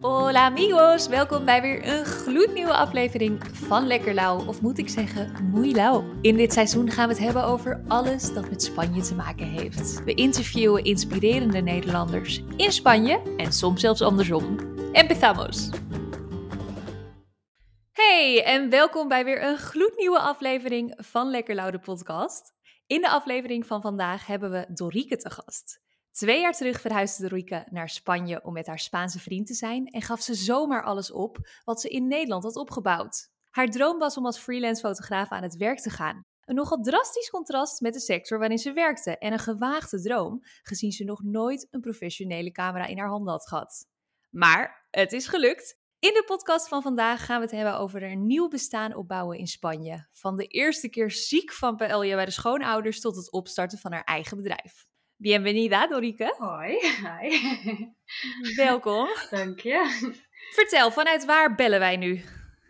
Hola amigos, welkom bij weer een gloednieuwe aflevering van Lekker Lauw, of moet ik zeggen, lauw. In dit seizoen gaan we het hebben over alles dat met Spanje te maken heeft. We interviewen inspirerende Nederlanders in Spanje en soms zelfs andersom. Empezamos! Hey, en welkom bij weer een gloednieuwe aflevering van Lekker Lauw, de podcast. In de aflevering van vandaag hebben we Dorike te gast. Twee jaar terug verhuisde Dorike naar Spanje om met haar Spaanse vriend te zijn en gaf ze zomaar alles op wat ze in Nederland had opgebouwd. Haar droom was om als freelance fotograaf aan het werk te gaan. Een nogal drastisch contrast met de sector waarin ze werkte en een gewaagde droom, gezien ze nog nooit een professionele camera in haar handen had gehad. Maar het is gelukt. In de podcast van vandaag gaan we het hebben over een nieuw bestaan opbouwen in Spanje. Van de eerste keer ziek van paella bij de schoonouders tot het opstarten van haar eigen bedrijf. Bienvenida, Dorike. Hoi, hi. Welkom. Dank je. Vertel, vanuit waar bellen wij nu?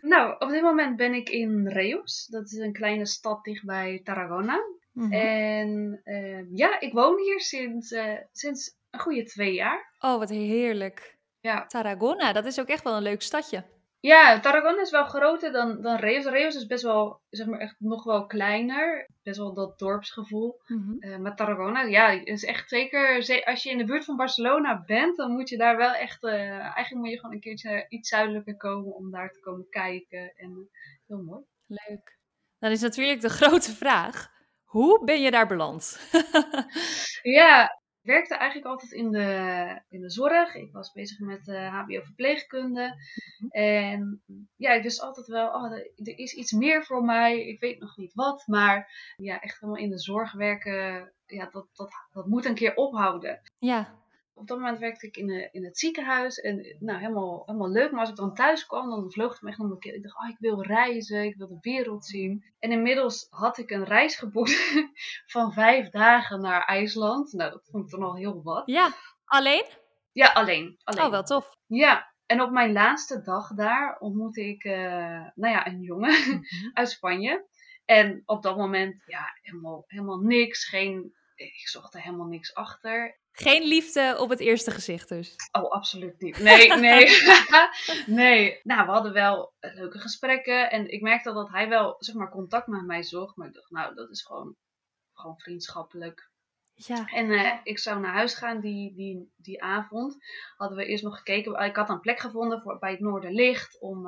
Nou, op dit moment ben ik in Reus. Dat is een kleine stad dichtbij Tarragona. Mhm. En eh, ja, ik woon hier sinds, eh, sinds een goede twee jaar. Oh, wat heerlijk. Ja. Tarragona, dat is ook echt wel een leuk stadje. Ja, Tarragona is wel groter dan, dan Reus. Reus is best wel, zeg maar, echt nog wel kleiner. Best wel dat dorpsgevoel. Eh, maar Tarragona, ja, is echt zeker. ze- Als je in de buurt van Barcelona bent, dan moet je daar wel echt. eh, eigenlijk moet je gewoon een keertje iets zuidelijker komen om daar te komen kijken. En eh, heel mooi. Leuk. Dan is natuurlijk de grote vraag, hoe ben je daar beland? Ja, ik werkte eigenlijk altijd in de, in de zorg. Ik was bezig met eh, HBO-verpleegkunde. En ja, ik wist altijd wel, oh, er, er is iets meer voor mij. Ik weet nog niet wat. Maar ja, echt helemaal in de zorg werken, ja, dat, dat, dat moet een keer ophouden. ja, Op dat moment werkte ik in, de, in het ziekenhuis. En nou, helemaal, helemaal leuk. Maar als ik dan thuis kwam, dan vloog het me echt om de keer. Ik dacht, oh, ik wil reizen. Ik wil de wereld zien. En inmiddels had ik een reis geboekt van vijf dagen naar IJsland. Nou, dat vond ik dan al heel wat. ja. Alleen? Ja, alleen. alleen. Oh, wel tof. Ja, en op mijn laatste dag daar ontmoette ik, eh, nou ja, een jongen uit Spanje. En op dat moment, ja, helemaal, helemaal niks. Geen, ik zocht er helemaal niks achter. Geen liefde op het eerste gezicht dus. Oh, absoluut niet. Nee, nee. nee. Nou, we hadden wel eh, leuke gesprekken. En ik merkte dat hij wel, zeg maar, contact met mij zocht. Maar ik dacht, nou, dat is gewoon, gewoon vriendschappelijk. Ja. En eh, ik zou naar huis gaan die, die, die avond. Hadden we eerst nog gekeken. Ik had een plek gevonden voor, bij het Noorderlicht. Om,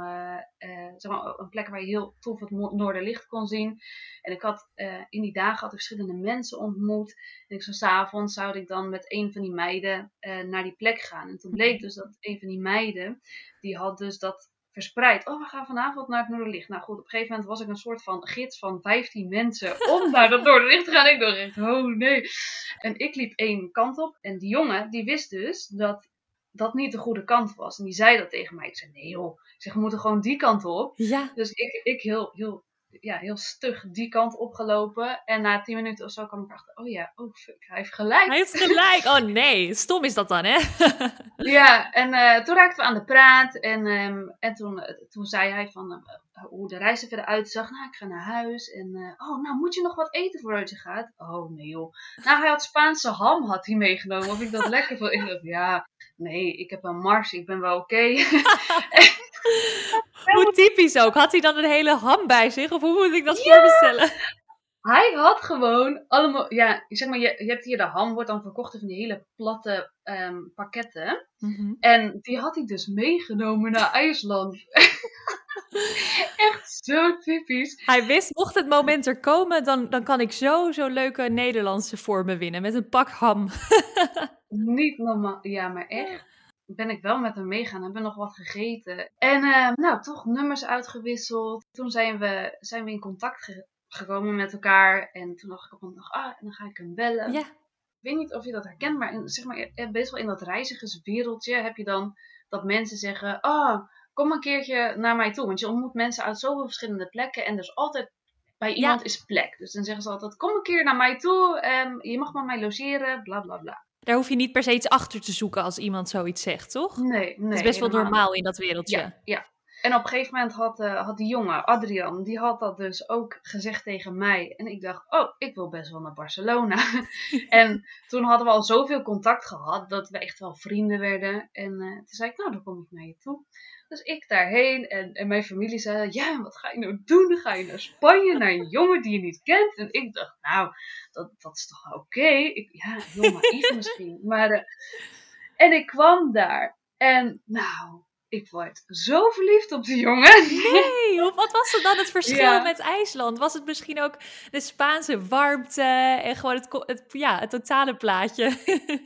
zeg maar, een plek waar je heel tof het Noorderlicht kon zien. En ik had in die dagen had ik verschillende mensen ontmoet. En ik zou s'avonds zou ik dan met een van die meiden naar die plek gaan. En toen bleek dus dat een van die meiden, die had dus dat verspreid. Oh, we gaan vanavond naar het Noorderlicht. Nou goed, op een gegeven moment was ik een soort van gids van 15 mensen om naar dat Noorderlicht te gaan. Ik dacht echt, oh nee. En ik liep één kant op. En die jongen, die wist dus dat dat niet de goede kant was. En die zei dat tegen mij. Ik zei, nee joh. Ik zeg, we moeten gewoon die kant op. Ja. Dus ik, ik heel, heel, ja, heel stug die kant opgelopen. En na 10 minuten of zo kwam ik achter, oh ja, oh fuck, hij heeft gelijk. Hij heeft gelijk. Oh nee, stom is dat dan, hè? Ja, en eh, toen raakten we aan de praat. En, ehm, en toen, eh, toen zei hij van eh, hoe de reis er verder uitzag. Nou, ik ga naar huis. En oh, nou moet je nog wat eten voordat je gaat? Oh, nee joh. Nou, hij had Spaanse ham had hij meegenomen. Of ik dat lekker vond. Ik dacht, ja, nee, ik heb een mars. Ik ben wel oké. Hoe typisch ook. Had hij dan een hele ham bij zich? Of hoe moet ik dat voor me stellen? Hij had gewoon allemaal, ja, zeg maar, je, je hebt hier de ham, wordt dan verkocht in van die hele platte ehm, pakketten. En die had hij dus meegenomen naar IJsland. Echt zo typisch. Hij wist, mocht het moment er komen, dan, dan kan ik zo zo'n leuke Nederlandse vormen winnen. Met een pak ham. Niet normaal. Ja, maar echt. Ben ik wel met hem meegaan, hebben nog wat gegeten. En eh, nou, toch nummers uitgewisseld. Toen zijn we, zijn we in contact ge- gekomen met elkaar. En toen dacht ik op een dag, ah, en dan ga ik hem bellen. Ja. Ik weet niet of je dat herkent, maar, in, zeg maar best wel in dat reizigerswereldje heb je dan dat mensen zeggen, ah, kom een keertje naar mij toe. Want je ontmoet mensen uit zoveel verschillende plekken en dus altijd bij iemand is plek. Dus dan zeggen ze altijd, kom een keer naar mij toe, ehm, je mag bij mij logeren, bla bla bla. Daar hoef je niet per se iets achter te zoeken als iemand zoiets zegt, toch? Nee, nee. Het is best wel normaal in dat wereldje. Ja, ja. En op een gegeven moment had, uh, had die jongen, Adrian, die had dat dus ook gezegd tegen mij. En ik dacht, oh, ik wil best wel naar Barcelona. en toen hadden we al zoveel contact gehad dat we echt wel vrienden werden. En uh, toen zei ik, nou, dan kom ik naar je toe. Dus ik daarheen en, en mijn familie zei, ja, wat ga je nou doen? Ga je naar Spanje, naar een jongen die je niet kent. En ik dacht, nou, dat, dat is toch oké? Okay? Ja, heel naïef misschien. Maar, uh, en ik kwam daar. En nou, ik word zo verliefd op die jongen. Nee, wat was er dan het verschil met IJsland? Was het misschien ook de Spaanse warmte en gewoon het, het ja, het totale plaatje?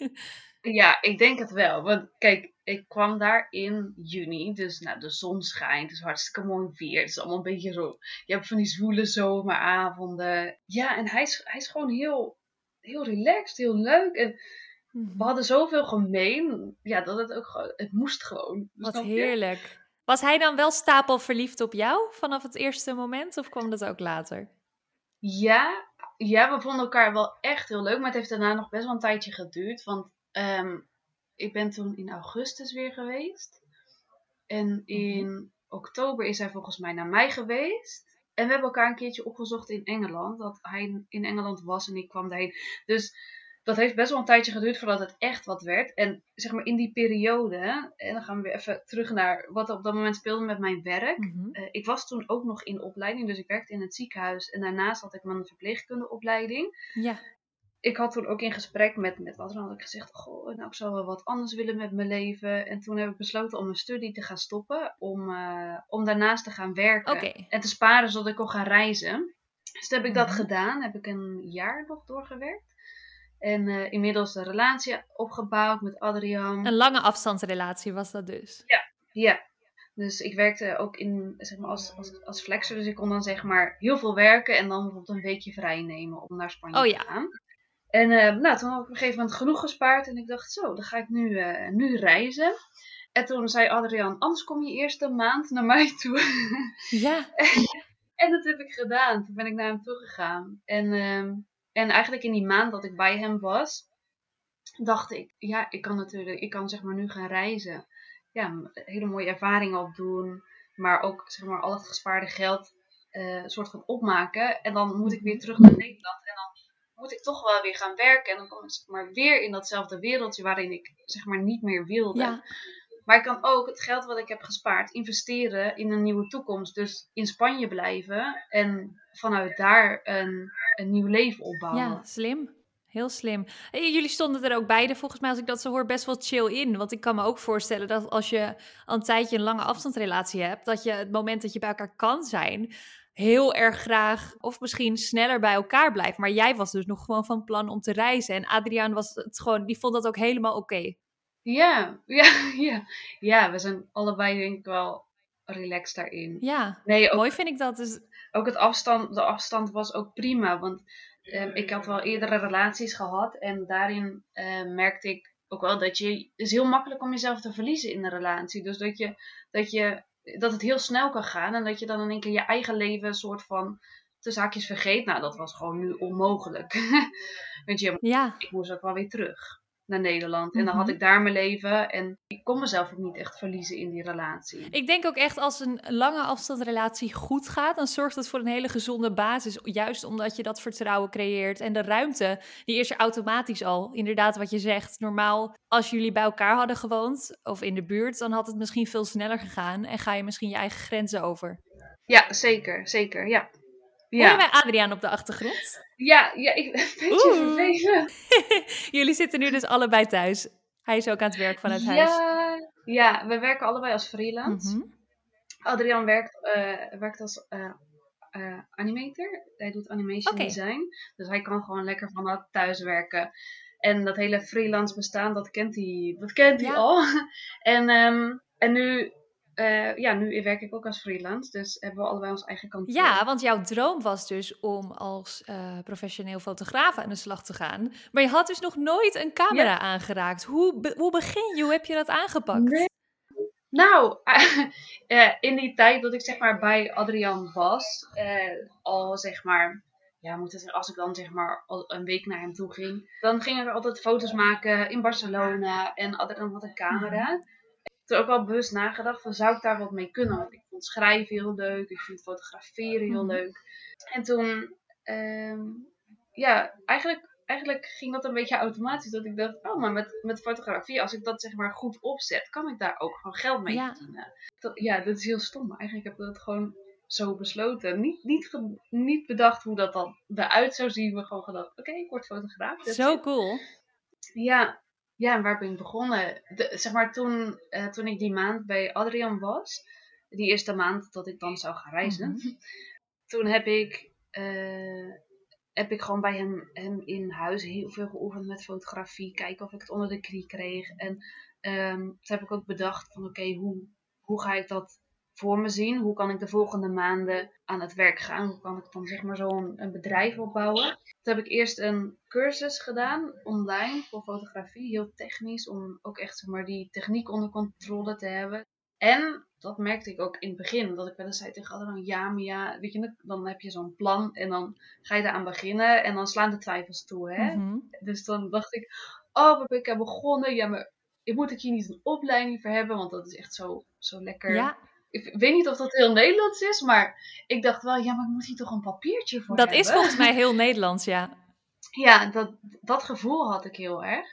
ja, ik denk het wel. Want kijk, ik kwam daar in juni, dus nou, de zon schijnt, het is hartstikke mooi weer. Het is allemaal een beetje zo, je hebt van die zwoele zomeravonden. Ja, en hij is, hij is gewoon heel, heel relaxed, heel leuk. En we hadden zoveel gemeen, ja, dat het ook het moest gewoon. Wat heerlijk. Was hij dan wel stapel verliefd op jou vanaf het eerste moment of kwam dat ook later? Ja, ja, we vonden elkaar wel echt heel leuk, maar het heeft daarna nog best wel een tijdje geduurd. Want um, ik ben toen in augustus weer geweest. En mhm. in oktober is hij volgens mij naar mij geweest. En we hebben elkaar een keertje opgezocht in Engeland. Dat hij in Engeland was en ik kwam daarheen. Dus dat heeft best wel een tijdje geduurd voordat het echt wat werd. En zeg maar in die periode, en dan gaan we weer even terug naar wat er op dat moment speelde met mijn werk. Mhm. Eh, ik was toen ook nog in opleiding, dus ik werkte in het ziekenhuis. En daarnaast had ik mijn verpleegkundeopleiding. Ja. Ik had toen ook in gesprek met, met wat dan had ik gezegd, goh, nou ik zou wel wat anders willen met mijn leven. En toen heb ik besloten om mijn studie te gaan stoppen, om, uh, om daarnaast te gaan werken. En te sparen zodat ik kon gaan reizen. Dus toen heb ik dat mhm. gedaan, heb ik een jaar nog doorgewerkt. En uh, inmiddels een relatie opgebouwd met Adriaan. Een lange afstandsrelatie was dat dus? Ja, ja. Dus ik werkte ook in, zeg maar, als, als, als flexer. Dus ik kon dan zeg maar heel veel werken en dan bijvoorbeeld een weekje vrij nemen om naar Spanje oh, te ja. En uh, nou, toen had ik op een gegeven moment genoeg gespaard en ik dacht, zo, dan ga ik nu, uh, nu reizen. En toen zei Adriaan, anders kom je eerst een maand naar mij toe. Ja. en dat heb ik gedaan. Toen ben ik naar hem toe gegaan. En uh, en eigenlijk in die maand dat ik bij hem was, dacht ik, ja, ik kan natuurlijk, ik kan zeg maar nu gaan reizen. Ja, hele mooie ervaringen opdoen, maar ook zeg maar al het gespaarde geld uh, soort van opmaken. En dan moet ik weer terug naar Nederland en dan moet ik toch wel weer gaan werken. En dan kom ik zeg maar weer in datzelfde wereldje waarin ik zeg maar niet meer wilde. Ja. Maar ik kan ook het geld wat ik heb gespaard investeren in een nieuwe toekomst. Dus in Spanje blijven en vanuit daar een, een nieuw leven opbouwen. Ja, slim. Heel slim. jullie stonden er ook beide, volgens mij, als ik dat zo hoor, best wel chill in. Want ik kan me ook voorstellen dat als je al een tijdje een lange afstandsrelatie hebt, dat je het moment dat je bij elkaar kan zijn, heel erg graag of misschien sneller bij elkaar blijft. Maar jij was dus nog gewoon van plan om te reizen. En Adriaan was het gewoon, die vond dat ook helemaal oké. Ja, ja, ja. Ja, we zijn allebei denk ik wel relaxed daarin. Ja, nee, mooi vind ik dat. Dus... Ook het afstand, de afstand was ook prima. Want um, ik had wel eerdere relaties gehad. En daarin um, merkte ik ook wel dat je... Het is heel makkelijk om jezelf te verliezen in een relatie. Dus dat, je, dat, je, dat het heel snel kan gaan. En dat je dan in één keer je eigen leven een soort van... De zaakjes vergeet. Nou, dat was gewoon nu onmogelijk. Want je, ja. ik moest ook wel weer terug naar Nederland. En dan had mhm. ik daar mijn leven en ik kon mezelf ook niet echt verliezen in die relatie. Ik denk ook echt als een lange afstandsrelatie goed gaat, dan zorgt het voor een hele gezonde basis. Juist omdat je dat vertrouwen creëert en de ruimte, die is er automatisch al. Inderdaad, wat je zegt. Normaal, als jullie bij elkaar hadden gewoond of in de buurt, dan had het misschien veel sneller gegaan en ga je misschien je eigen grenzen over. Ja, zeker, zeker, ja. Ja. Hoor je bij Adriaan op de achtergrond? Ja, ja ik ben een beetje vervelend. Jullie zitten nu dus allebei thuis. Hij is ook aan het werk vanuit ja, huis. Ja, we werken allebei als freelance. Mm Adriaan werkt, uh, werkt als uh, uh, animator. Hij doet animation design. Dus hij kan gewoon lekker vanuit thuis werken. En dat hele freelance bestaan, dat kent hij, dat kent hij al. en, um, en nu uh, ja, nu werk ik ook als freelance, dus hebben we allebei ons eigen kantoor. Ja, want jouw droom was dus om als uh, professioneel fotograaf aan de slag te gaan. Maar je had dus nog nooit een camera aangeraakt. Hoe, be hoe begin je? Hoe heb je dat aangepakt? Nee. Nou, uh, in die tijd dat ik zeg maar bij Adrian was, al zeg maar, ja, moet het, als ik dan zeg maar al een week naar hem toe ging, dan ging ik altijd foto's maken in Barcelona en Adrian had een camera. Toen ook wel bewust nagedacht van zou ik daar wat mee kunnen? Want ik vond schrijven heel leuk. Ik vind fotograferen heel Mhm. leuk. En toen, ehm, ja, eigenlijk, eigenlijk ging dat een beetje automatisch. Dat ik dacht, oh, maar met, met fotografie, als ik dat zeg maar goed opzet, kan ik daar ook gewoon geld mee Ja. verdienen. Dat, ja, dat is heel stom. maar Eigenlijk heb ik dat gewoon zo besloten. Niet, niet, niet bedacht hoe dat dan eruit zou zien, maar gewoon gedacht, oké, ik word fotograaf. Zo cool. Ja, ja, en waar ben ik begonnen? De, zeg maar toen, eh, toen ik die maand bij Adrian was, die eerste maand dat ik dan zou gaan reizen, Mhm. toen heb ik, eh, heb ik gewoon bij hem, hem in huis heel veel geoefend met fotografie, kijken of ik het onder de knie kreeg. En ehm, toen heb ik ook bedacht van oké, hoe, hoe ga ik dat voor me zien? Hoe kan ik de volgende maanden aan het werk gaan? Hoe kan ik dan zeg maar zo'n een bedrijf opbouwen? Toen heb ik eerst een cursus gedaan online voor fotografie, heel technisch, om ook echt zeg maar, die techniek onder controle te hebben. En dat merkte ik ook in het begin, dat ik wel eens zei tegen anderen, ja, maar ja, weet je, dan heb je zo'n plan en dan ga je eraan beginnen en dan slaan de twijfels toe, hè. Mhm. Dus dan dacht ik, oh, waar ben ik aan begonnen? Ja, maar moet ik hier niet een opleiding voor hebben? Want dat is echt zo, zo lekker. Ja, Ik weet niet of dat heel Nederlands is, maar ik dacht wel, ja, maar ik moet hier toch een papiertje voor dat hebben. is volgens mij heel Nederlands, ja. Ja, dat, dat gevoel had ik heel erg.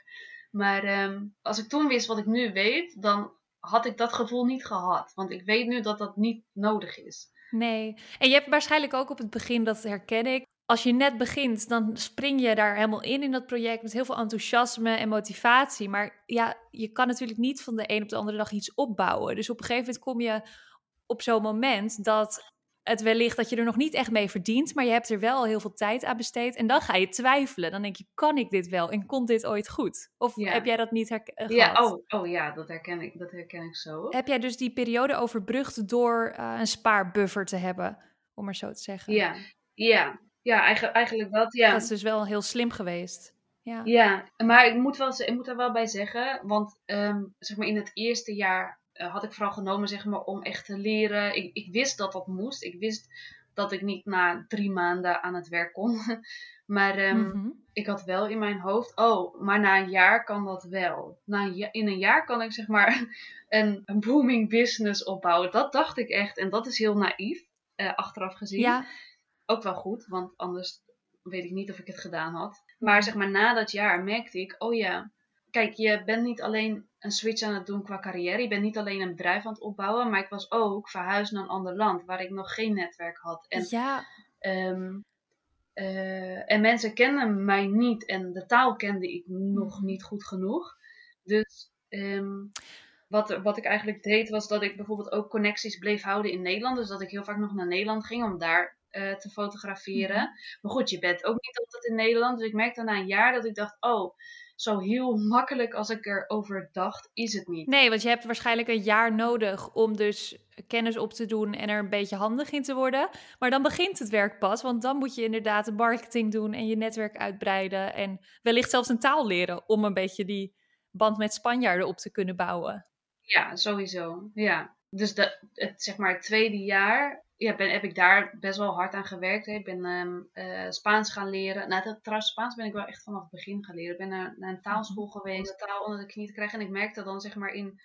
Maar ehm, als ik toen wist wat ik nu weet, dan had ik dat gevoel niet gehad. Want ik weet nu dat dat niet nodig is. Nee. En je hebt waarschijnlijk ook op het begin, dat herken ik. Als je net begint, dan spring je daar helemaal in in dat project met heel veel enthousiasme en motivatie. Maar ja, je kan natuurlijk niet van de een op de andere dag iets opbouwen. Dus op een gegeven moment kom je op zo'n moment dat het wellicht dat je er nog niet echt mee verdient, maar je hebt er wel heel veel tijd aan besteed. En dan ga je twijfelen. Dan denk je, kan ik dit wel? En komt dit ooit goed? Of Ja. heb jij dat niet herk- eh, Ja, gehad? oh, oh ja, dat herken ik, dat herken ik zo. Heb jij dus die periode overbrugd door eh, een spaarbuffer te hebben, om maar zo te zeggen? Ja, ja, ja eigenlijk, eigenlijk dat, ja. Dat is dus wel heel slim geweest. Ja. Ja, maar ik moet, wel, ik moet er wel bij zeggen, want ehm, zeg maar in het eerste jaar eh, had ik vooral genomen zeg maar, om echt te leren. Ik, ik wist dat dat moest. Ik wist dat ik niet na drie maanden aan het werk kon. maar ehm, Mhm. ik had wel in mijn hoofd, oh, maar na een jaar kan dat wel. Na een in een jaar kan ik zeg maar een, een booming business opbouwen. Dat dacht ik echt. En dat is heel naïef, eh, achteraf gezien Ja, ook wel goed, want anders weet ik niet of ik het gedaan had. Maar zeg maar na dat jaar merkte ik, oh ja, kijk, je bent niet alleen een switch aan het doen qua carrière, je bent niet alleen een bedrijf aan het opbouwen, maar ik was ook verhuisd naar een ander land waar ik nog geen netwerk had. En, ja, ehm, eh, en mensen kenden mij niet en de taal kende ik nog Mhm. niet goed genoeg. Dus ehm, wat, wat ik eigenlijk deed was dat ik bijvoorbeeld ook connecties bleef houden in Nederland. Dus dat ik heel vaak nog naar Nederland ging om daar eh, te fotograferen. Mhm. Maar goed, je bent ook niet altijd in Nederland. Dus ik merkte na een jaar dat ik dacht, oh, zo heel makkelijk als ik erover dacht, is het niet. Nee, want je hebt waarschijnlijk een jaar nodig om dus kennis op te doen en er een beetje handig in te worden. Maar dan begint het werk pas, want dan moet je inderdaad de marketing doen en je netwerk uitbreiden en wellicht zelfs een taal leren om een beetje die band met Spanjaarden op te kunnen bouwen. Ja, sowieso. Ja. Dus de, het, zeg maar, het tweede jaar ja, ben, heb ik daar best wel hard aan gewerkt. hè. Ik ben ehm, eh, Spaans gaan leren. Nou, dat, trouwens, Spaans ben ik wel echt vanaf het begin gaan leren. Ik ben naar, naar een taalschool geweest om de taal onder de knie te krijgen. En ik merkte dan, zeg maar, in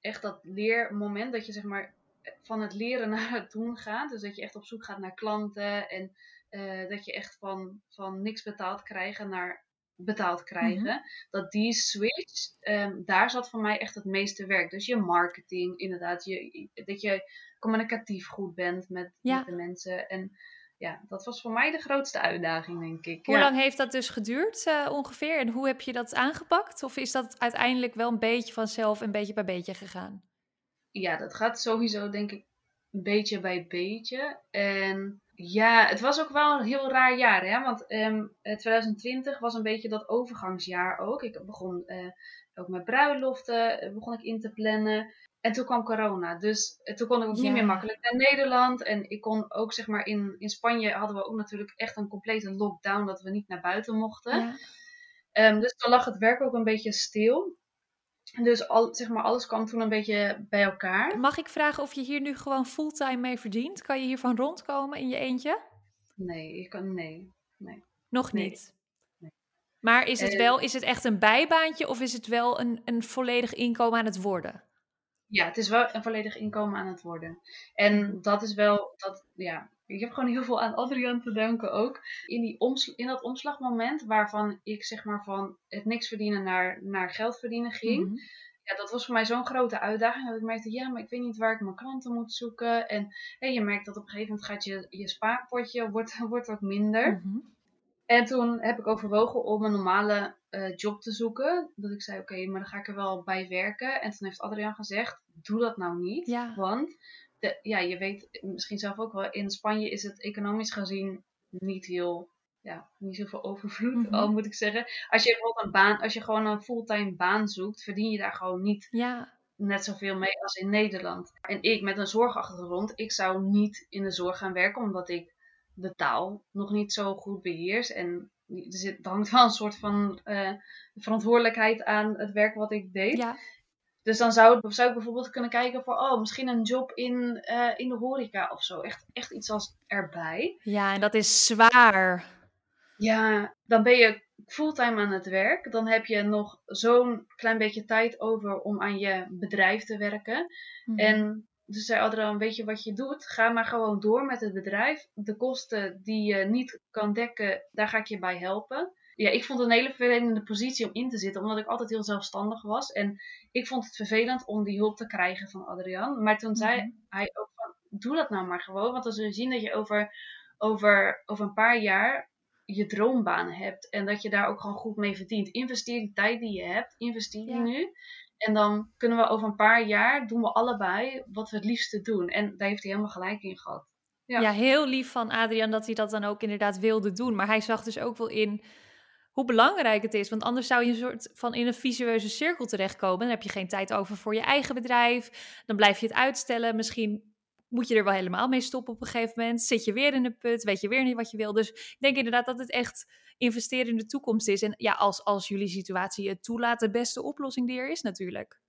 echt dat leermoment dat je, zeg maar, van het leren naar het doen gaat. Dus dat je echt op zoek gaat naar klanten en eh, dat je echt van, van niks betaald krijgen naar betaald krijgen. Dat die switch, ehm, daar zat voor mij echt het meeste werk. Dus je marketing, inderdaad. Je, dat je communicatief goed bent met, Ja. met de mensen. En ja, dat was voor mij de grootste uitdaging, denk ik. Hoe ja. lang heeft dat dus geduurd eh, ongeveer en hoe heb je dat aangepakt? Of is dat uiteindelijk wel een beetje vanzelf en beetje bij beetje gegaan? ja, dat gaat sowieso denk ik beetje bij beetje. En ja, het was ook wel een heel raar jaar, hè? Want ehm, eh, 2020 was een beetje dat overgangsjaar ook. Ik begon eh, ook met bruiloften, eh, begon ik in te plannen. En toen kwam corona. Dus toen kon ik ook Ja. niet meer makkelijk naar Nederland. En ik kon ook, zeg maar, in, in Spanje hadden we ook natuurlijk echt een complete lockdown. Dat we niet naar buiten mochten. Ja. Ehm, dus dan lag het werk ook een beetje stil. Dus al, zeg maar, alles kwam toen een beetje bij elkaar. Mag ik vragen of je hier nu gewoon fulltime mee verdient? Kan je hiervan rondkomen in je eentje? Nee, ik kan, nee. Nog Nee. niet. Nee. Maar is het Eh, wel, is het echt een bijbaantje of is het wel een, een volledig inkomen aan het worden? Ja, het is wel een volledig inkomen aan het worden. En dat is wel, dat, ja, ik heb gewoon heel veel aan Adriaan te danken ook. In, die in dat omslagmoment waarvan ik zeg maar van het niks verdienen naar, naar geld verdienen ging. Mhm. Ja, dat was voor mij zo'n grote uitdaging. Dat ik merkte, ja, maar ik weet niet waar ik mijn klanten moet zoeken. En hey, je merkt dat op een gegeven moment gaat je, je spaarpotje wordt, wordt wat minder. Mhm. En toen heb ik overwogen om een normale uh, job te zoeken. Dat ik zei, oké, maar dan ga ik er wel bij werken. En toen heeft Adriaan gezegd, doe dat nou niet. Want de, ja, je weet misschien zelf ook wel, in Spanje is het economisch gezien niet heel, ja, niet zoveel overvloed, mhm. al moet ik zeggen. Als je bijvoorbeeld een baan, als je gewoon een fulltime baan zoekt, verdien je daar gewoon niet ja. net zoveel mee als in Nederland. En ik met een zorgachtergrond, ik zou niet in de zorg gaan werken, omdat ik de taal nog niet zo goed beheers. En er zit, hangt wel een soort van uh, verantwoordelijkheid aan het werk wat ik deed. Ja. Dus dan zou, zou ik bijvoorbeeld kunnen kijken voor, oh, misschien een job in, uh, in de horeca of zo. Echt, echt iets als erbij. Ja, en dat is zwaar. Ja, dan ben je fulltime aan het werk. Dan heb je nog zo'n klein beetje tijd over om aan je bedrijf te werken. Mhm. En dus zei Adriaan, weet je wat je doet? Ga maar gewoon door met het bedrijf. De kosten die je niet kan dekken, daar ga ik je bij helpen. Ja, ik vond het een hele vervelende positie om in te zitten, omdat ik altijd heel zelfstandig was. En ik vond het vervelend om die hulp te krijgen van Adriaan. Maar toen zei mhm. hij ook van, doe dat nou maar gewoon. Want dan zul je zien dat je over, over, over een paar jaar je droombaan hebt. En dat je daar ook gewoon goed mee verdient. Investeer die tijd die je hebt, investeer die nu. En dan kunnen we over een paar jaar doen we allebei wat we het liefste doen. En daar heeft hij helemaal gelijk in gehad. Ja. ja, heel lief van Adrian dat hij dat dan ook inderdaad wilde doen. Maar hij zag dus ook wel in hoe belangrijk het is. Want anders zou je een soort van in een visueuze cirkel terechtkomen. Dan heb je geen tijd over voor je eigen bedrijf. Dan blijf je het uitstellen. Misschien moet je er wel helemaal mee stoppen op een gegeven moment. Zit je weer in de put, weet je weer niet wat je wil. Dus ik denk inderdaad dat het echt investeren in de toekomst is. En ja, als, als jullie situatie het toelaat, de beste oplossing die er is natuurlijk.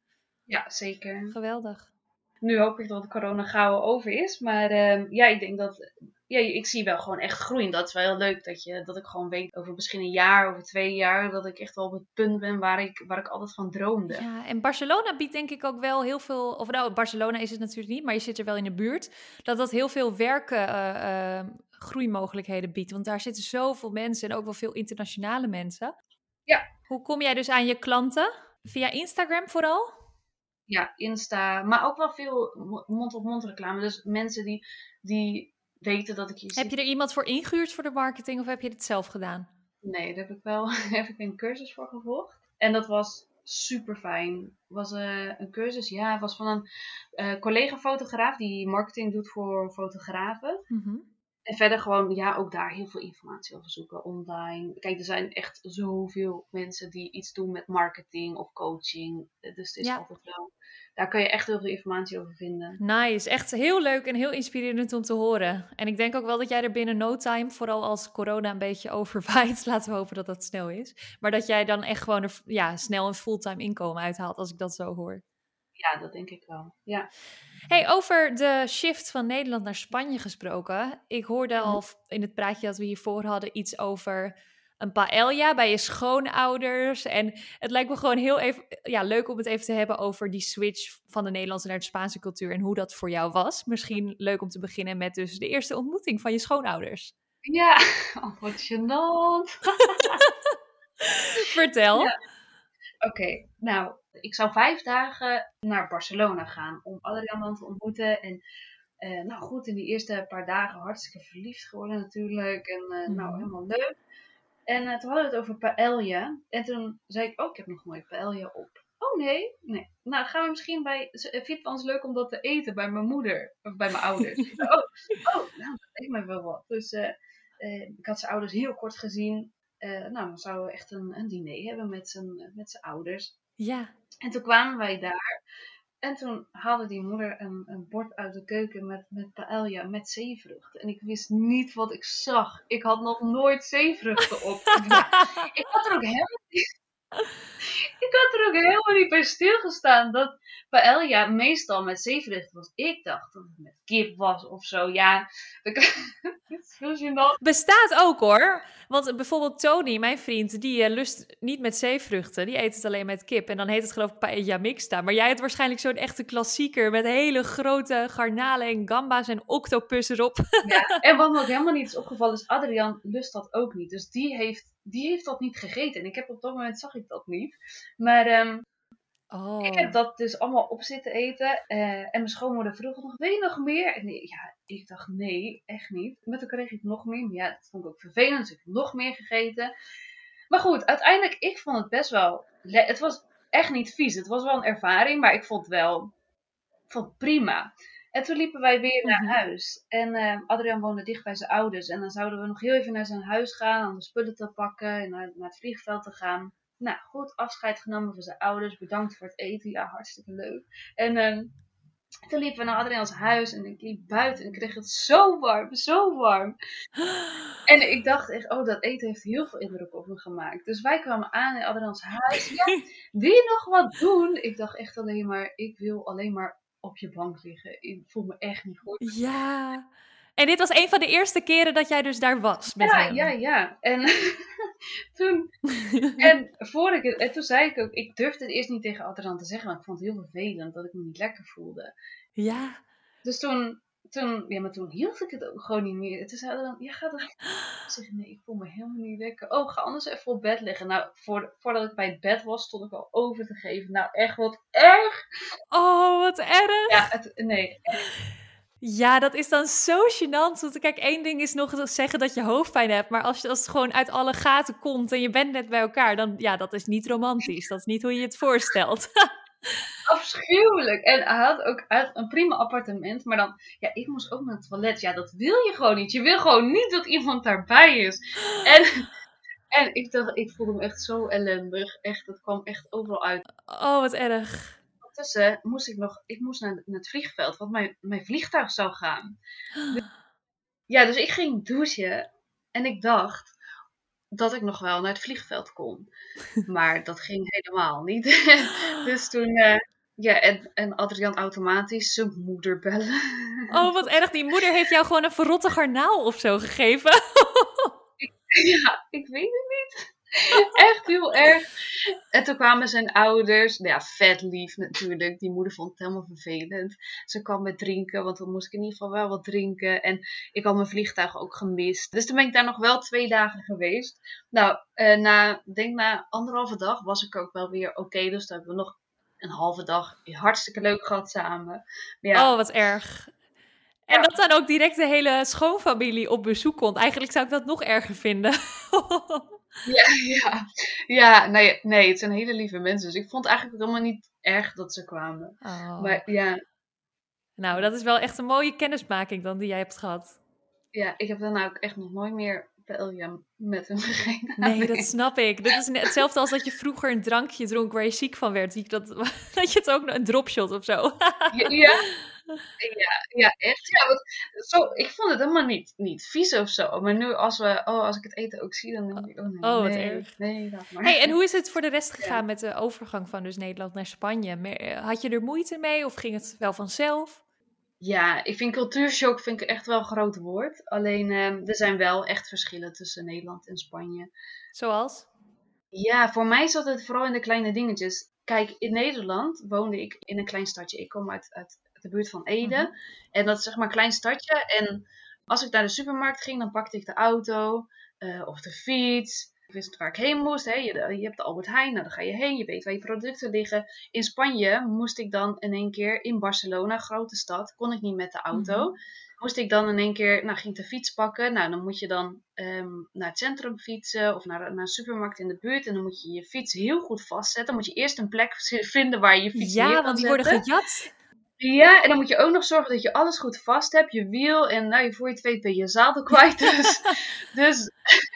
Ja, zeker. Geweldig. Nu hoop ik dat de corona gauw over is. Maar uh, ja, ik denk dat ja, ik zie wel gewoon echt groeien. Dat is wel heel leuk dat, je, dat ik gewoon weet over misschien een jaar, over twee jaar, dat ik echt wel op het punt ben waar ik, waar ik altijd van droomde. Ja, en Barcelona biedt denk ik ook wel heel veel, of nou, Barcelona is het natuurlijk niet, maar je zit er wel in de buurt, dat dat heel veel werken, uh, uh, groeimogelijkheden biedt. Want daar zitten zoveel mensen en ook wel veel internationale mensen. Ja. Hoe kom jij dus aan je klanten? Via Instagram vooral? Ja, Insta, maar ook wel veel mond-op-mond reclame. Dus mensen die, die weten dat ik Heb je er iemand voor ingehuurd voor de marketing of heb je het zelf gedaan? Nee, daar heb ik wel heb ik een cursus voor gevolgd. En dat was super fijn. was uh, een cursus, ja, het was van een uh, collega-fotograaf die marketing doet voor fotografen. Mm en verder gewoon, ja, ook daar heel veel informatie over zoeken online. Kijk, er zijn echt zoveel mensen die iets doen met marketing of coaching. Dus het is altijd wel, daar kun je echt heel veel informatie over vinden. Nice, echt heel leuk en heel inspirerend om te horen. En ik denk ook wel dat jij er binnen no time, vooral als corona een beetje overwaait, laten we hopen dat dat snel is. Maar dat jij dan echt gewoon er, ja, snel een fulltime inkomen uithaalt, als ik dat zo hoor. Ja, dat denk ik wel. Ja. Hey, over de shift van Nederland naar Spanje gesproken. Ik hoorde al in het praatje dat we hiervoor hadden iets over een paella bij je schoonouders. En het lijkt me gewoon heel even, ja, leuk om het even te hebben over die switch van de Nederlandse naar de Spaanse cultuur en hoe dat voor jou was. Misschien leuk om te beginnen met dus de eerste ontmoeting van je schoonouders. Ja, oh, wat gênant. Vertel. Oké, nou, ik zou vijf dagen naar Barcelona gaan om Adrian dan te ontmoeten. En uh, nou goed, in die eerste paar dagen hartstikke verliefd geworden natuurlijk. En uh, nou, mhm. helemaal leuk. En uh, toen hadden we het over paella. En toen zei ik, oh, ik heb nog nooit paella op. Oh nee, nee. Nou, gaan we misschien bij. Vindt het ons leuk om dat te eten bij mijn moeder of bij mijn ouders? oh, oh, nou, dat lijkt me wel wat. Dus ik had zijn ouders heel kort gezien. nou, dan zouden we echt een, een diner hebben met zijn, met zijn ouders. Ja. En toen kwamen wij daar. En toen haalde die moeder een, een bord uit de keuken met, met paella, met zeevruchten. En ik wist niet wat ik zag. Ik had nog nooit zeevruchten op. ik had er ook helemaal niet... Ik had er ook helemaal niet bij stilgestaan dat paella meestal met zeevruchten was. Ik dacht dat het met kip was of zo. Ja, dat. Bestaat ook hoor. Want bijvoorbeeld Tony, mijn vriend, die uh, lust niet met zeevruchten. Die eet het alleen met kip. En dan heet het geloof ik paella mixta. Maar jij hebt waarschijnlijk zo'n echte klassieker met hele grote garnalen en gamba's en octopus erop. Ja, en wat me ook helemaal niet is opgevallen is, Adrian lust dat ook niet. Dus die heeft, die heeft dat niet gegeten. En ik heb op dat moment zag ik dat niet. Maar um, Oh. Ik heb dat dus allemaal op zitten eten. Uh, en mijn schoonmoeder vroeg nog, wil je nog meer? En ja, ik dacht nee, echt niet. Met toen kreeg ik nog meer. Maar ja, dat vond ik ook vervelend. Dus ik heb nog meer gegeten. Maar goed, uiteindelijk, ik vond het best wel... Het was echt niet vies. Het was wel een ervaring, maar ik vond het wel vond het prima. En toen liepen wij weer naar mhm. huis. En uh, Adriaan woonde dicht bij zijn ouders. En dan zouden we nog heel even naar zijn huis gaan. Om de spullen te pakken en naar, naar het vliegveld te gaan. Nou, goed, afscheid genomen van zijn ouders. Bedankt voor het eten. Ja, hartstikke leuk. En um, toen liepen we naar Adriaans huis en ik liep buiten en ik kreeg het zo warm, zo warm. En ik dacht echt, oh, dat eten heeft heel veel indruk op me gemaakt. Dus wij kwamen aan in Adriaans huis. Ja, wil je nog wat doen? Ik dacht echt alleen maar, ik wil alleen maar op je bank liggen. Ik voel me echt niet goed. Ja. En dit was een van de eerste keren dat jij dus daar was met ja, hem. Ja, ja. En toen, en, voor ik het, en toen zei ik ook, ik durfde het eerst niet tegen Adrian te zeggen, want ik vond het heel vervelend dat ik me niet lekker voelde. Ja. Dus toen, toen, ja, maar toen hield ik het ook gewoon niet meer. Toen zei Adrian, ja, ga er. Ik zeg, nee, ik voel me helemaal niet lekker. Oh, ga anders even op bed liggen. Nou, voor, voordat ik bij het bed was, stond ik al over te geven. Nou, echt wat erg. Oh, wat erg. Ja, het, nee. Ja, dat is dan zo gênant. Want kijk, één ding is nog zeggen dat je hoofdpijn hebt. Maar als, je, als het gewoon uit alle gaten komt en je bent net bij elkaar, dan ja, dat is niet romantisch. Dat is niet hoe je het voorstelt. Afschuwelijk. En hij had ook een prima appartement. Maar dan, ja, ik moest ook naar het toilet. Ja, dat wil je gewoon niet. Je wil gewoon niet dat iemand daarbij is. En, en ik dacht, ik voelde me echt zo ellendig. Echt, het kwam echt overal uit. Oh, wat erg ondertussen moest ik nog, ik moest naar, het vliegveld, want mijn, mijn vliegtuig zou gaan. ja, dus ik ging douchen en ik dacht dat ik nog wel naar het vliegveld kon. Maar dat ging helemaal niet. dus toen, uh, ja, en, en Adrian automatisch zijn moeder bellen. oh, wat erg. Die moeder heeft jou gewoon een verrotte garnaal of zo gegeven. ja, ik weet het niet. Echt heel erg. En toen kwamen zijn ouders. Nou ja, vet lief natuurlijk. Die moeder vond het helemaal vervelend. Ze kwam met drinken, want dan moest ik in ieder geval wel wat drinken. En ik had mijn vliegtuig ook gemist. Dus toen ben ik daar nog wel twee dagen geweest. Nou, uh, na, denk na anderhalve dag was ik ook wel weer oké. dus toen hebben we nog een halve dag hartstikke leuk gehad samen. ja, oh, wat erg. En dat dan ook direct de hele schoonfamilie op bezoek komt. Eigenlijk zou ik dat nog erger vinden. Ja, ja. ja nee, nee, het zijn hele lieve mensen. Dus ik vond eigenlijk helemaal niet erg dat ze kwamen. Oh. Maar ja. Nou, dat is wel echt een mooie kennismaking dan die jij hebt gehad. Ja, ik heb dan ook echt nog nooit meer paella met hem gegeten. Nee, dat snap ik. Dit is hetzelfde als dat je vroeger een drankje dronk waar je ziek van werd. Dat, dat je het ook een dropshot of zo. ja, ja. Ja, ja echt. Ja, want zo, ik vond het helemaal niet, niet vies of zo. Maar nu als, we, oh, als ik het eten ook zie, dan denk ik, oh nee, oh, wat nee, erg. nee laat maar. Hey, en hoe is het voor de rest gegaan met de overgang van dus Nederland naar Spanje? Eh, had je er moeite mee of ging het wel vanzelf? Ja, ik vind cultuurshock vind ik echt wel een groot woord. Alleen uh, er zijn wel echt verschillen tussen Nederland en Spanje. Zoals? Ja, voor mij zat het vooral in de kleine dingetjes. Kijk, in Nederland woonde ik in een klein stadje. Ik kom uit, uit de buurt van Ede. Mhm. En dat is zeg maar een klein stadje. En als ik naar de supermarkt ging, dan pakte ik de auto uh, of de fiets. Ik wist waar ik heen moest. Hè. Je, je hebt de Albert Heijn, nou, dan ga je heen. Je weet waar je producten liggen. In Spanje moest ik dan in één keer in Barcelona, grote stad, kon ik niet met de auto. Mhm. Moest ik dan in één keer, nou ging ik de fiets pakken. Nou, dan moet je dan ehm, naar het centrum fietsen of naar, naar een supermarkt in de buurt. En dan moet je je fiets heel goed vastzetten. Dan moet je eerst een plek vinden waar je je fiets Ja, want die worden gejat. Ja, en dan moet je ook nog zorgen dat je alles goed vast hebt. Je wiel en nou, je voor je het weet ben je zadel kwijt. Dus, dus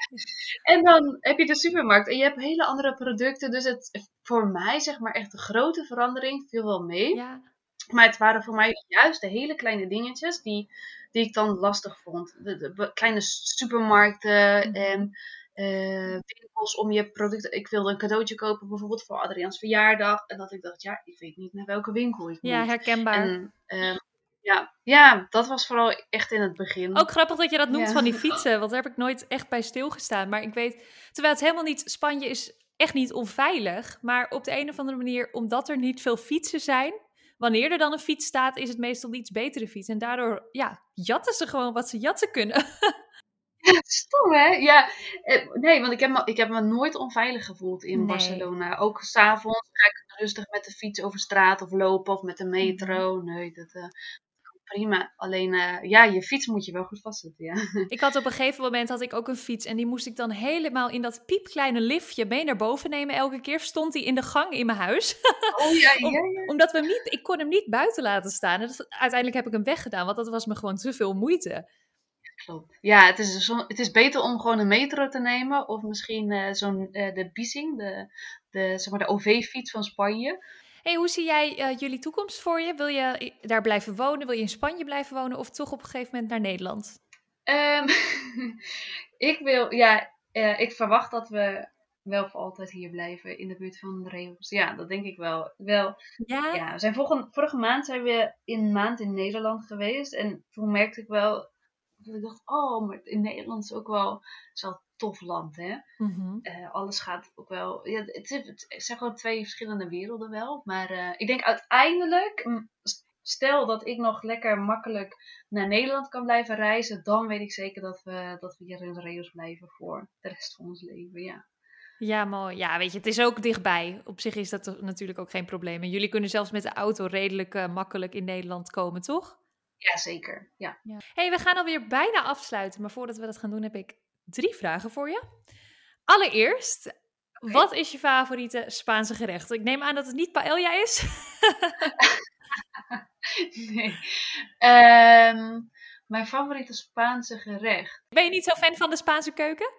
en dan heb je de supermarkt en je hebt hele andere producten. Dus het voor mij zeg maar echt een grote verandering viel wel mee. Ja. Maar het waren voor mij juist de hele kleine dingetjes die, die ik dan lastig vond. De, de kleine supermarkten mhm. en uh, winkels om je producten. Ik wilde een cadeautje kopen, bijvoorbeeld voor Adriaans verjaardag. En dat ik dacht, ja, ik weet niet naar welke winkel ik moet. Ja, herkenbaar. En, uh, Ja, ja, dat was vooral echt in het begin. Ook grappig dat je dat noemt Ja. van die fietsen, want daar heb ik nooit echt bij stilgestaan. Maar ik weet, terwijl het helemaal niet, Spanje is echt niet onveilig, maar op de een of andere manier, omdat er niet veel fietsen zijn, wanneer er dan een fiets staat, is het meestal een iets betere fiets. En daardoor, ja, jatten ze gewoon wat ze jatten kunnen. Stom, hè? Ja, eh, nee, want ik heb, me, ik heb me nooit onveilig gevoeld in Nee. Barcelona. Ook s'avonds ga ik rustig met de fiets over straat of lopen of met de metro. Mhm. Nee, dat eh, prima. Alleen, eh, ja, je fiets moet je wel goed vastzetten, ja. Ik had op een gegeven moment had ik ook een fiets en die moest ik dan helemaal in dat piepkleine liftje mee naar boven nemen. Elke keer stond hij in de gang in mijn huis. Oh ja, ja, ja. Omdat we hem niet, ik kon hem niet buiten laten staan. En dat- uiteindelijk heb ik hem weggedaan, want dat was me gewoon te veel moeite. Klopt. Ja, het is, zo, het is beter om gewoon een metro te nemen. Of misschien eh, zo'n, eh, de Biesing, de, de, zeg maar de OV-fiets van Spanje. Hey, hoe zie jij eh, jullie toekomst voor je? Wil je daar blijven wonen? Wil je in Spanje blijven wonen? Of toch op een gegeven moment naar Nederland? Ehm, ik wil, ja, ik verwacht dat we wel voor altijd hier blijven in de buurt van de Reeuws. Ja, dat denk ik wel. wel Ja? ja, we zijn vorige, vorige maand zijn we in een maand in Nederland geweest. En toen merkte ik wel, dat ik dacht, oh, maar in Nederland is ook wel, is wel een tof land, hè. Mhm. Eh, alles gaat ook wel. Ja, het, is- het zijn gewoon twee verschillende werelden wel. Maar eh, ik denk uiteindelijk, mm, stel dat ik nog lekker makkelijk naar Nederland kan blijven reizen, dan weet ik zeker dat we, dat we hier in de Reos blijven voor de rest van ons leven. Ja, Ja, mooi. Ja, weet je, het is ook dichtbij. Op zich is dat natuurlijk ook geen probleem. En jullie kunnen zelfs met de auto redelijk eh, makkelijk in Nederland komen, toch? Ja zeker. Ja. hey, we gaan alweer bijna afsluiten. Maar voordat we dat gaan doen, heb ik drie vragen voor je. Allereerst, wat is je favoriete Spaanse gerecht? Ik neem aan dat het niet paella is. nee. Ehm, mijn favoriete Spaanse gerecht. Ben je niet zo fan van de Spaanse keuken?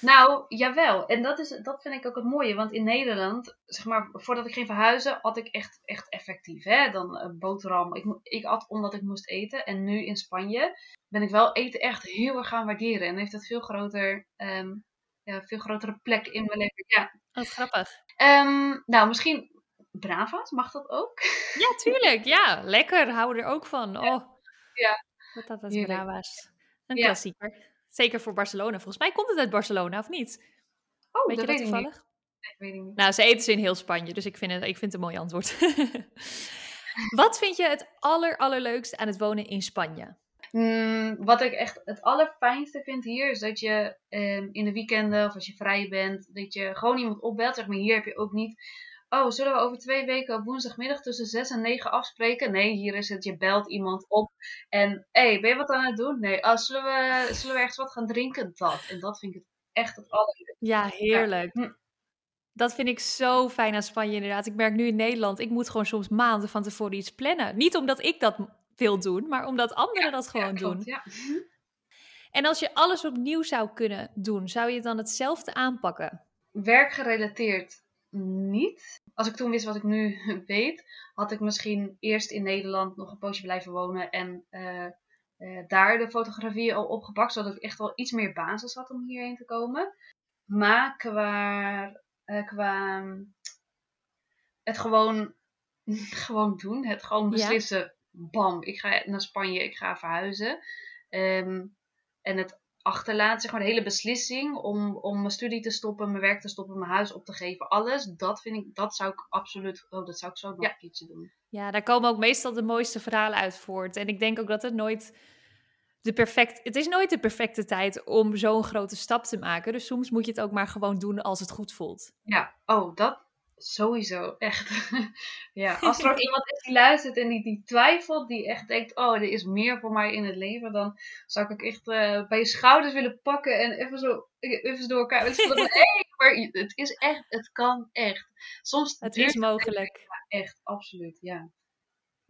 Nou, jawel. En dat, is, dat vind ik ook het mooie. Want in Nederland, zeg maar, voordat ik ging verhuizen, had ik echt, echt effectief. Hè? Dan een boterham. Ik, ik at omdat ik moest eten. En nu in Spanje ben ik wel eten echt heel erg gaan waarderen. En heeft het veel groter, ehm, ja, veel grotere plek in mijn leven. Ja. Wat grappig. Ehm, nou, misschien Brava's, mag dat ook? Ja, tuurlijk. Ja, lekker. Hou er ook van. Oh. Ja. Wat dat Heerlijk. Brava's. Een Ja. klassieker. Zeker voor Barcelona. Volgens mij komt het uit Barcelona, of niet? Oh, Weet je dat dat weet ik niet. toevallig? Nee, weet ik niet. Nou, ze eten ze in heel Spanje, dus ik vind het, ik vind het een mooi antwoord. Wat vind je het aller, allerleukste aan het wonen in Spanje? Mm, wat ik echt het allerfijnste vind hier is dat je ehm, in de weekenden of als je vrij bent, dat je gewoon iemand opbelt. Zeg maar, hier heb je ook niet. Oh, zullen we over twee weken op woensdagmiddag tussen 6 en 9 afspreken? Nee, hier is het, je belt iemand op. En hé, hey, ben je wat aan het doen? Nee, oh, zullen, we, zullen we ergens wat gaan drinken? Dat. En dat vind ik echt het allerleukste. Ja, heerlijk. Hm. Dat vind ik zo fijn aan Spanje inderdaad. Ik merk nu in Nederland, ik moet gewoon soms maanden van tevoren iets plannen. Niet omdat ik dat wil doen, maar omdat anderen dat gewoon ja, klopt, doen. Ja. En als je alles opnieuw zou kunnen doen, zou je dan hetzelfde aanpakken? Werkgerelateerd niet. Als ik toen wist wat ik nu weet, had ik misschien eerst in Nederland nog een poosje blijven wonen en eh, eh, daar de fotografie al opgepakt, zodat ik echt wel iets meer basis had om hierheen te komen. Maar qua, eh, qua het gewoon, gewoon doen, het gewoon Ja. beslissen, bam, ik ga naar Spanje, ik ga verhuizen. Ehm, en het achterlaten, zeg maar, de hele beslissing om, om mijn studie te stoppen, mijn werk te stoppen, mijn huis op te geven, alles, dat vind ik, dat zou ik absoluut, oh, dat zou ik zo nog Ja. een keertje doen. Ja, daar komen ook meestal de mooiste verhalen uit voort. En ik denk ook dat het nooit de perfect. Het is nooit de perfecte tijd om zo'n grote stap te maken. Dus soms moet je het ook maar gewoon doen als het goed voelt. Ja, oh, dat sowieso, echt. ja, als er ook iemand is die luistert en die, die twijfelt, die echt denkt, oh, er is meer voor mij in het leven, dan zou ik echt eh, bij je schouders willen pakken en even zo, even door elkaar willen schudden. Hé, maar het is echt, het kan echt. Soms Het is mogelijk. echt, absoluut, ja.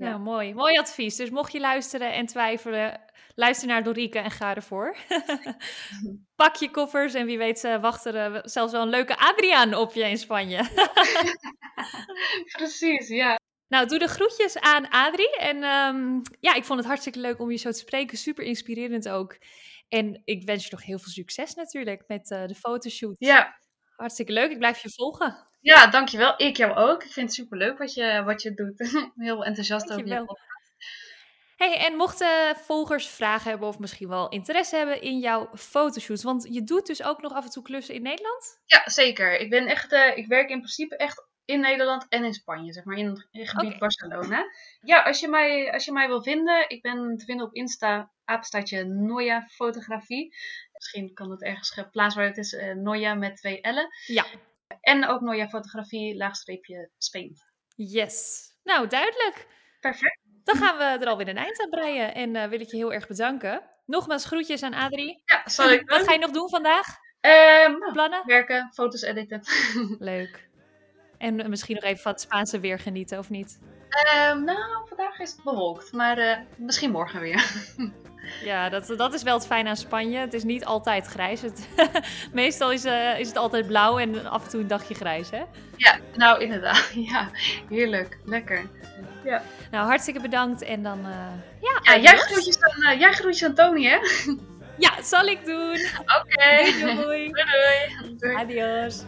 Ja. Nou, mooi. Mooi advies. Dus mocht je luisteren en twijfelen, luister naar Dorike en ga ervoor. Pak je koffers en wie weet wacht er eh, zelfs wel een leuke Adriaan op je in Spanje. Precies, ja. Nou, doe de groetjes aan Adrie. En ehm, ja, ik vond het hartstikke leuk om je zo te spreken. Super inspirerend ook. En ik wens je nog heel veel succes natuurlijk met eh, de fotoshoot. Ja, Hartstikke leuk. Ik blijf je volgen. Ja, dankjewel. Ik jou ook. Ik vind het superleuk wat je, wat je doet. Heel enthousiast over je podcast. Hey, en mochten volgers vragen hebben of misschien wel interesse hebben in jouw fotoshoots, want je doet dus ook nog af en toe klussen in Nederland? Ja, zeker. Ik ben echt, uh, ik werk in principe echt in Nederland en in Spanje, zeg maar, in het gebied okay. Barcelona. Ja, als je, mij, als je mij wil vinden, ik ben te vinden op Insta, apenstaatje Noia Fotografie. Misschien kan het ergens geplaatst worden. Het is uh, Noia met twee L'en. Ja. En ook Noia Fotografie, laagstreepje Spain. Yes. Nou, duidelijk. Perfect. Dan gaan we er alweer een eind aan breien. En uh, wil ik je heel erg bedanken. Nogmaals groetjes aan Adrie. Ja, zal ik Wat ga je nog doen vandaag? Um, Plannen? Werken, foto's editen. Leuk. En misschien nog even van het Spaanse weer genieten, of niet? Um, nou, vandaag is het bewolkt. Maar uh, misschien morgen weer. Ja, dat, dat is wel het fijn aan Spanje. Het is niet altijd grijs. Het, meestal is, uh, is het altijd blauw en af en toe een dagje grijs, hè? Ja, nou inderdaad. Ja, heerlijk. Lekker. Ja. Nou, hartstikke bedankt en dan... Uh, ja, ja jij, groetjes aan, uh, jij groetjes aan Tony, hè? Ja, zal ik doen. Oké. Okay. Doei, doei. doei, doei. Adios.